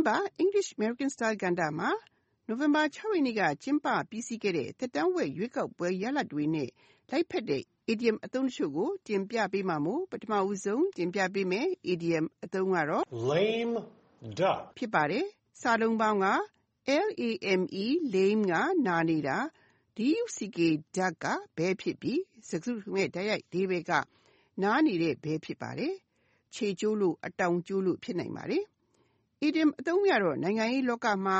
တင်းပတ် English American Style ကဏ္ဍမှာ နိုဝင်ဘာ6ရက်နေ့က ကျင်းပပြီးစီးခဲ့တဲ့ သက်တမ်းဝက်ရွေးကောက်ပွဲရလဒ်တွေနဲ့ လိုက်ဖက်တဲ့ idiom အသုံးတချို့ကို တင်ပြပေးမှာမို့ ပထမဦးဆုံး တင်ပြပေးမယ် idiom အသုံးကတော့ lame duck ဖြစ်ပါတယ်။စာလုံးပေါင်းက L-A-M-E lame က နာနေတာ D-U-C-K duck က ဘဲဖြစ်ပြီး စကားစုရဲ့ တိုက်ရိုက်ဒီဘယ်က နားနေတဲ့ဘဲ ဖြစ်ပါတယ်။ခြေကျိုးလို့ အတောင်ကျိုးလို့ ဖြစ်နိုင်ပါတယ်။ idiom အသုံးများတော့ နိုင်ငံရေးလောကမှာ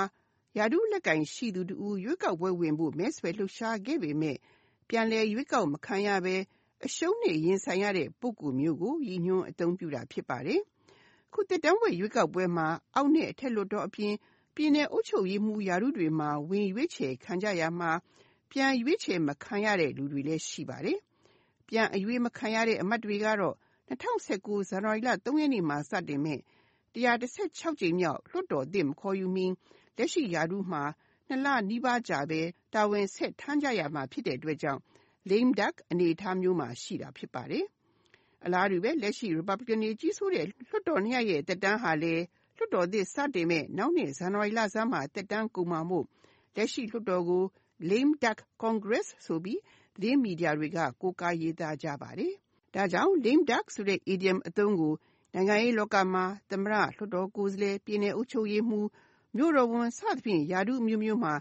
ယာတုလက်ကင်ရှိသူတူရွေးကောက်ပွဲဝင်ဖို့ မဲဆွယ်လှုပ်ရှားခဲ့ပေမဲ့ပြန်လည်ရွေးကောက်မခံရဘဲ အရှုံးနဲ့ ရင်ဆိုင်ရတဲ့ ပုဂ္ဂိုလ်မျိုးကို ရည်ညွှန်းအသုံးပြုတာ ဖြစ်ပါတယ်။ခုတက်တန်းဝဲရွေးကောက်ပွဲမှာ အောက်နဲ့ အထက်လွှတ်တော်အပြင် ပြည်내အုပ်ချုပ်ရေးမှူးယာရုတွေမှာ ဝင်ရွေးချယ်ခံကြရမှာ ပြန်ရွေးချယ်မခံရတဲ့ လူတွေလည်း ရှိပါတယ်။ပြန်အရွေးမခံရတဲ့ အမတ်တွေကတော့2019ဇန်နဝါရီလ3ရက်နေ့မှာ စတင်မဲ့ 116ကြိမ်မြောက် လွှတ်တော်သစ် မခေါ်ယူမီ လက်ရှိယာရုမှာနှစ်လနီးပါးကြာပဲ တာဝန်ဆက်ထမ်းကြရမှာ ဖြစ်တဲ့အတွက်ကြောင့် lame duck အနေအထားမျိုးမှာ ရှိတာဖြစ်ပါတယ်။အလားတူပဲ လက်ရှိ Republican တွေ ကြီးစိုးတဲ့ လွှတ်တော်နှစ်ရပ်ရဲ့တက်တန်းဟာလည်း လွှတ်တော်သစ် စတင်မဲ့နောက်နှစ် ဇန်နဝါရီလဆန်းမှာတက်တန်းကုန်မှာမို့ လက်ရှိလွှတ်တော်ကို lame duck Congress ဆိုပြီး သတင်းမီဒီယာတွေက ကိုးကားရေးသားကြပါတယ်။ဒါကြောင့် lame duck ဆိုတဲ့ idiom အသုံးကို နိုင်ငံရေးလောကမှာ သမ္မတ၊လွှတ်တော်ကိုယ်စားလှယ်၊ပြည်နယ်အုပ်ချုပ်ရေးမှူး၊မြို့တော်ဝန် စသဖြင့် ရာထူးအမျိုးမျိုးမှာ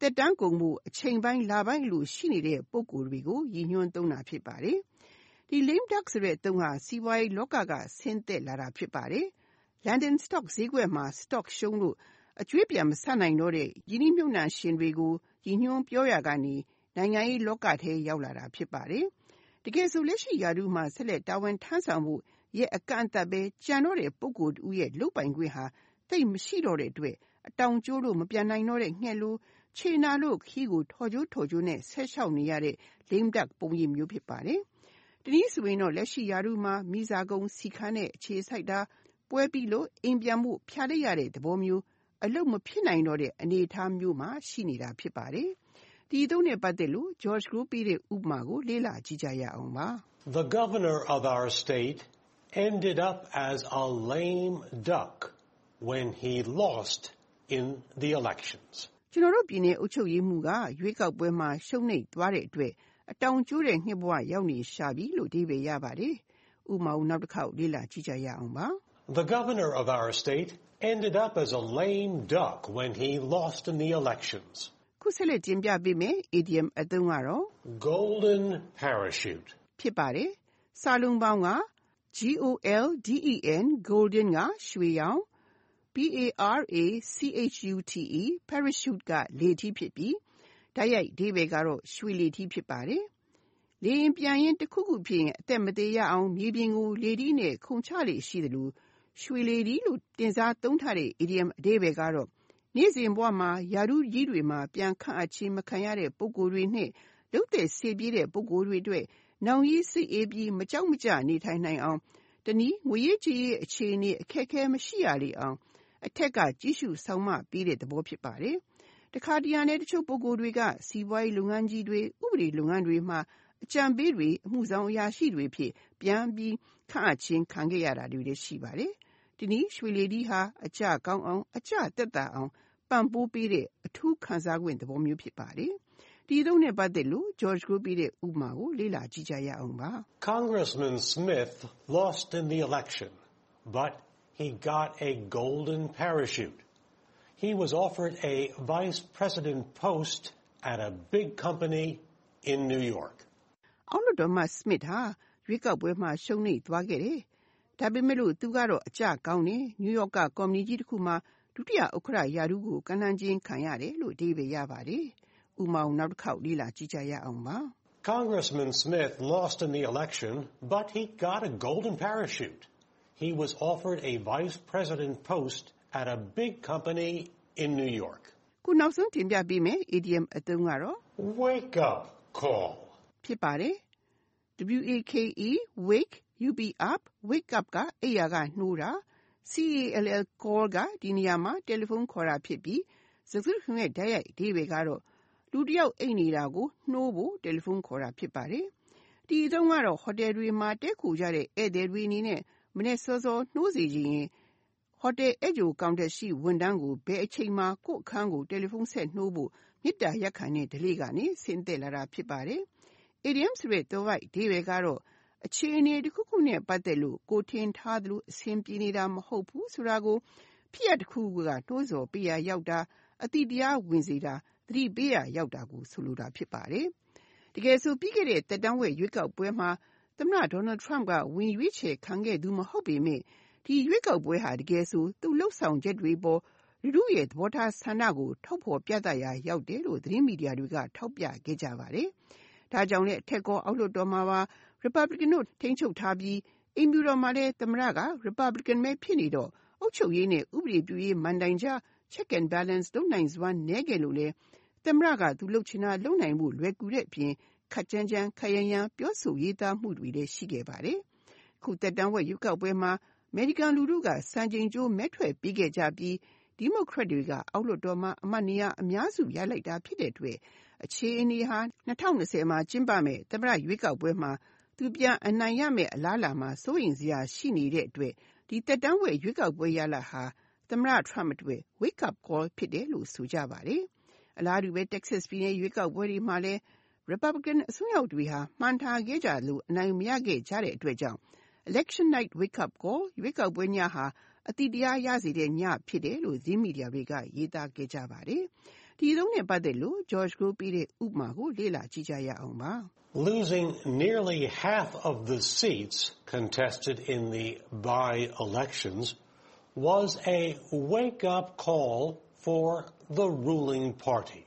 သက်တမ်းကုန်ဖို့ အချိန်ပိုင်း လပိုင်းအလို ရှိနေတဲ့ ပုဂ္ဂိုလ်တွေကို ရည်ညွှန်းသုံးတာ ဖြစ်ပါတယ်။ဒီ lame duck ဆိုတဲ့အသုံးဟာ စီးပွားရေးလောက က ဆင်းသက်လာတာ ဖြစ်ပါတယ်။ London Stock ဈေးကွက်မှာ stock ရှုံးလို့ အကြွေးပြန်မဆပ်နိုင်တော့တဲ့ ရင်းနှီးမြှုပ်နှံရှင်တွေကို ရည်ညွှန်းပြောရာကနေ နိုင်ငံရေးလောကထဲ ရောက်လာတာ ဖြစ်ပါတယ်။တကယ်ဆို လက်ရှိရာထူးမှာ ဆက်လက်တာဝန်ထမ်းဆောင်ဖို့ ရက်အကန့်အသတ်ပဲ ကျန်တော့တဲ့ ပုဂ္ဂိုလ်တဦးရဲ့ လုပ်ပိုင်ခွင့်ဟာ သိပ်မရှိတော့တဲ့အတွက် အတောင်ကျိုးလို့ မပြန်နိုင်တော့တဲ့ ငှက်လို ခြေနာလို့ ခရီးကို ထော်ကျိုးထော်ကျိုးနဲ့ ဆက်လျှောက်နေရတဲ့ lame duck ပုံရိပ်မျိုး ဖြစ်ပါတယ်။တနည်းဆိုရင်တော့ လက်ရှိရာထူးမှာမိစာကုံစီခန်းနဲ့ အခြေစိုက်တာ ပွဲပြီးလို့ အိမ်ပြန်ဖို့ဖြာလိုက်ရတဲ့သဘောမျိုး အလုပ်မဖြစ်နိုင်တော့တဲ့ အနေအထားမျိုးမှာ ရှိနေတာ ဖြစ်ပါတယ်။ဒီအသုံးနဲ့ ပတ်သက်လို့ George Group ပေးတဲ့ ဥပမာကို လေ့လာကြည့်ကြရအောင်ပါ။ The governor of our state ended up as a lame duck when he lost in the elections. ကျွန်တော်တို့ပြည်နယ်အုပ်ချုပ်ရေးမှူးကရွေးကောက်ပွဲမှာရှုံးနိမ့်သွားတဲ့အတွက်အတောင်ကျိုးတဲ့ငှက်ဘဝရောက်နေရှာပြီလို့အဓိပ္ပာယ်ရပါတယ်။ဥပမာကိုနောက်တစ်ခေါက်လေ့လာကြည့်ကြရအောင်ပါ။ The governor of our state ended up as a lame duck when he lost in the elections. ခုဆက်လက်တင်ပြပေးမယ် idiom အသုံးကတော့ Golden parachute. ဖြစ်ပါတယ်။စာလုံးပေါင်းက G O L D E N golden ကရွှေရောင် P A R A C H U T E parachute ကလေထီးဖြစ်ပြီးတိုက်ရိုက်အဓိပ္ပာယ်ကတော့ရွှေလေထီးဖြစ်ပါတယ်။လေရင်ပြန်ရင်တစ်ခုခုဖြစ်ရင်အသက်မသေရအောင်မြေပြင်ကိုလေထီးနဲ့ခုန်ချလေရှိသလိုရွှေလေထီးလို့တင်စားသုံးထားတဲ့ idiom အဓိပ္ပာယ်ကတော့နေ့စဉ်ဘဝမှာယာရုကြီးတွေမှာပြန်ခန့်အပ်ခြင်းမခံရတဲ့ပုဂ္ဂိုလ်တွေနဲ့လုတဲ့စေပြေးတဲ့ပုဂ္ဂိုလ်တွေအတွက် နောင်ရေးစိတ်အေးပြီး မကြောက်မကြ နေထိုင်နိုင်အောင် တနည်း ငွေရေးကြေးရေး အခြေအနေ အခက်အခဲ မရှိရလေအောင် အထက်က ကြည့်ရှုဆောင်မပေးတဲ့သဘော ဖြစ်ပါတယ်။တခါတရံနဲ့တချို့ပုဂ္ဂိုလ်တွေက စီးပွားရေးလုပ်ငန်းကြီးတွေ ဥပဒေလုပ်ငန်းတွေမှာ အကြံပေးတွေ အမှုဆောင်အရာရှိတွေဖြစ် ပြန်ပြီး ခန့်အပ်ခြင်း ခံခဲ့ရတာတွေလည်း ရှိပါတယ်။ဒီနည်း ရွှေလေဒီဟာ အကြကောင်းအောင် အကြတက်တာအောင် ပံ့ပိုးပေးတဲ့ အထူးခံစား권သဘောမျိုး ဖြစ်ပါတယ်။ ဒီအသုံးနဲ့ ပတ်သက်လို့ George ကပေးတဲ့ ဥပမာကို လေ့လာကြည့်ရအောင်ပါ။ Congressman Smith lost in the election, but he got a golden parachute. He was offered a vice president post at a big company in New York. အောက်လွှတ်တော်အမတ် Smith ဟာရွေးကောက်ပွဲမှာ ရှုံးနိမ့်သွားခဲ့တယ်။ဒါပေမဲ့လို့ သူကတော့ အကျကောင်းတယ်။နယူးယောက်က ကုမ္ပဏီကြီးတခုမှာ ဒုတိယဥက္ကဋ္ဌရာထူးကို ကမ်းလှမ်းခြင်းခံရတယ်။(၂) ဦးမောင်နောက်တစ်ခေါက်လေ့လာကြည့်ကြရအောင်ပါ Congressman Smith lost in the election but he got a golden parachute he was offered a vice president post at a big company in New York ခုနောက်ဆုံးတင်ပြပေးမယ် idiom အသုံးကတော့ wake up call ဖြစ်ပါတယ် W A K E wake you be up wake up ka ayaga nura C A L L call ကဒီနေရာမှာတယ်လီဖုန်းခေါ်တာဖြစ်ပြီးစကားခွင်ရဲ့ဓာတ်ရိုက်အဓိပ္ပာယ်ကတော့ လူတစ်ယောက်အိပ်နေတာကိုနှိုးဖို့ တယ်လီဖုန်းခေါ်တာ ဖြစ်ပါတယ်။ဒီအသုံးကတော့ ဟိုတယ်တွေမှာ တည်းခိုကြတဲ့ ဧည့်သည်တွေအနေနဲ့ မနေ့စောစော နှိုးစီခြင်းရင်ဟဟိုတယ်ဧည့်ကြိုကောင်တာရှိ ဝန်ထမ်းကို ဘယ်အချိန်မှာ ကိုယ့်အခန်းကို တယ်လီဖုန်းဆက်နှိုးဖို့ မေတ္တာရပ်ခံတဲ့ ဓလေ့ကနေ ဆင်းသက်လာတာ ဖြစ်ပါတယ်။ Idiom ဆိုတဲ့သွယ်ဝိုက်အဓိပ္ပါယ်ကတော့ အခြေအနေတစ်ခုခုနဲ့ ပတ်သက်လို့ ကိုယ်ထင်ထားသလို အဆင်ပြေနေတာ မဟုတ်ဘူးဆိုတာကို ဖြစ်ရပ်တစ်ခုခုက နှိုးဆော်ပေးရာရောက်တာ၊အသိတရားဝင်စေတာ၊ သတိပေးရာရောက်တာကို ဆိုလိုတာဖြစ်ပါတယ်။တကယ်ဆို ပြီးခဲ့တဲ့ သက်တမ်းဝက်ရွေးကောက်ပွဲမှာ သမ္မတ Donald Trump က ဝင်ရွေးချယ်ခံခဲ့သူ မဟုတ်ပေမယ့် ဒီရွေးကောက်ပွဲဟာ တကယ်ဆို သူ့လုပ်ဆောင်ချက်တွေအပေါ် လူထုရဲ့ သဘောထားဆန္ဒကို ထုတ်ဖော်ပြသရာရောက်တယ်လို့ သတင်းမီဒီယာတွေက ထောက်ပြခဲ့ကြပါတယ်။ဒါကြောင့်လည်းအထက်ကော အောက်လွှတ်တော်မှာပါ Republican တို့ ထိန်းချုပ်ထားပြီး အိမ်ဖြူတော်မှာလည်း သမ္မတက Republican ပဲ ဖြစ်နေတော့ အုပ်ချုပ်ရေးနဲ့ ဥပဒေပြုရေးမဏ္ဍိုင်ကြား check and balance လုပ်နိုင်စွမ်းနည်းခဲ့လို့လည်းသမ္မတကသူလုပ်ချင်တာလုပ်နိုင်ဖို့လွယ်ကူတဲ့အပြင်ခပ်ကြမ်းကြမ်းခပ်ရမ်းရမ်းပြောဆိုရေးသားမှုတွေလည်းရှိခဲ့ပါတယ်။အခုသက်တမ်းဝက်ရွေးကောက်ပွဲမှာအမေရိကန်လူထုကစံချိန်ကျိုးမဲထွက်ပေးခဲ့ကြပြီးဒီမိုကရက်တွေကအောက်လွှတ်တော်မှာအမတ်နေရာအများစုရလိုက်တာဖြစ်တဲ့အတွက်အခြေအနေဟာ2020မှာကျင်းပမယ့်သမ္မတရွေးကောက်ပွဲမှာသူပြန်အနိုင်ရမယ့်အလားအလာမှာစိုးရိမ်စရာရှိနေတဲ့အတွက်ဒီသက်တမ်းဝက်ရွေးကောက်ပွဲရလဒ်ဟာ သမ္မတ Trump အတွက် wake up call ဖြစ်တယ်လို့ ဆိုကြပါတယ်။အလားတူပဲ Texas ပြည်နယ် ရွေးကောက်ပွဲတွေမှာလည်း Republican အစွန်းရောက်တွေဟာ မှန်းထားခဲ့ကြလို့အနိုင်မရခဲ့ကြတဲ့အတွက်ကြောင့် Election night wake up call ရွေးကောက်ပွဲညဟာ အသိတရားရစေတဲ့ည ဖြစ်တယ်လို့ သတင်းမီဒီယာတွေက ရေးသားခဲ့ကြပါတယ်။ဒီအသုံးနဲ့ ပတ်သက်လို့ George Gro ပေးတဲ့ ဥပမာကို လေ့လာကြည့်ကြရအောင်ပါ။ Losing nearly half of the seats contested in the by-elections was a wake-up call for the ruling party.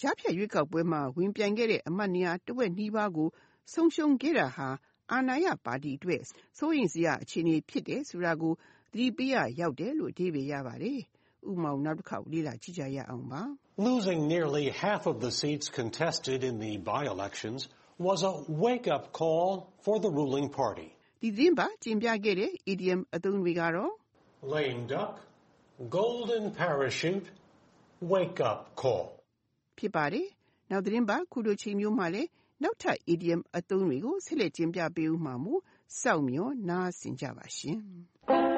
ကြားဖြတ်ရွေးကောက်ပွဲမှာဝင်ပြိုင်ခဲ့တဲ့အမတ်နေရာတဝက်နီးပါးကိုဆုံးရှုံးခဲ့တာဟာအာဏာရပါတီအတွက်စိုးရိမ်စရာအခြေအနေဖြစ်တယ်ဆိုတာကိုသတိပေးရာရောက်တယ်လို့အဓိပ္ပါယ်ရပါတယ်။ဥပမာကိုနောက်တစ်ခေါက်လေ့လာကြည့်ကြရအောင်ပါ။ Losing nearly half of the seats contested in the by-elections was a wake-up call for the ruling party. ဒီသတင်းပတ်ကျင်ပြခဲ့တဲ့ idiom အသုံးတွေကတော့ Lame duck, golden parachute, wake-up call. ဖြစ်ပါတယ်။နောက်သတင်းပတ်ခုလိုချိန်မျိုးမှာလည်းနောက်ထပ် idiom အသုံးတွေကိုဆက်လက်ကျင်ပြပေးဦးမှာမို့စောင့်မျှော်နားဆင်ကြပါရှင်။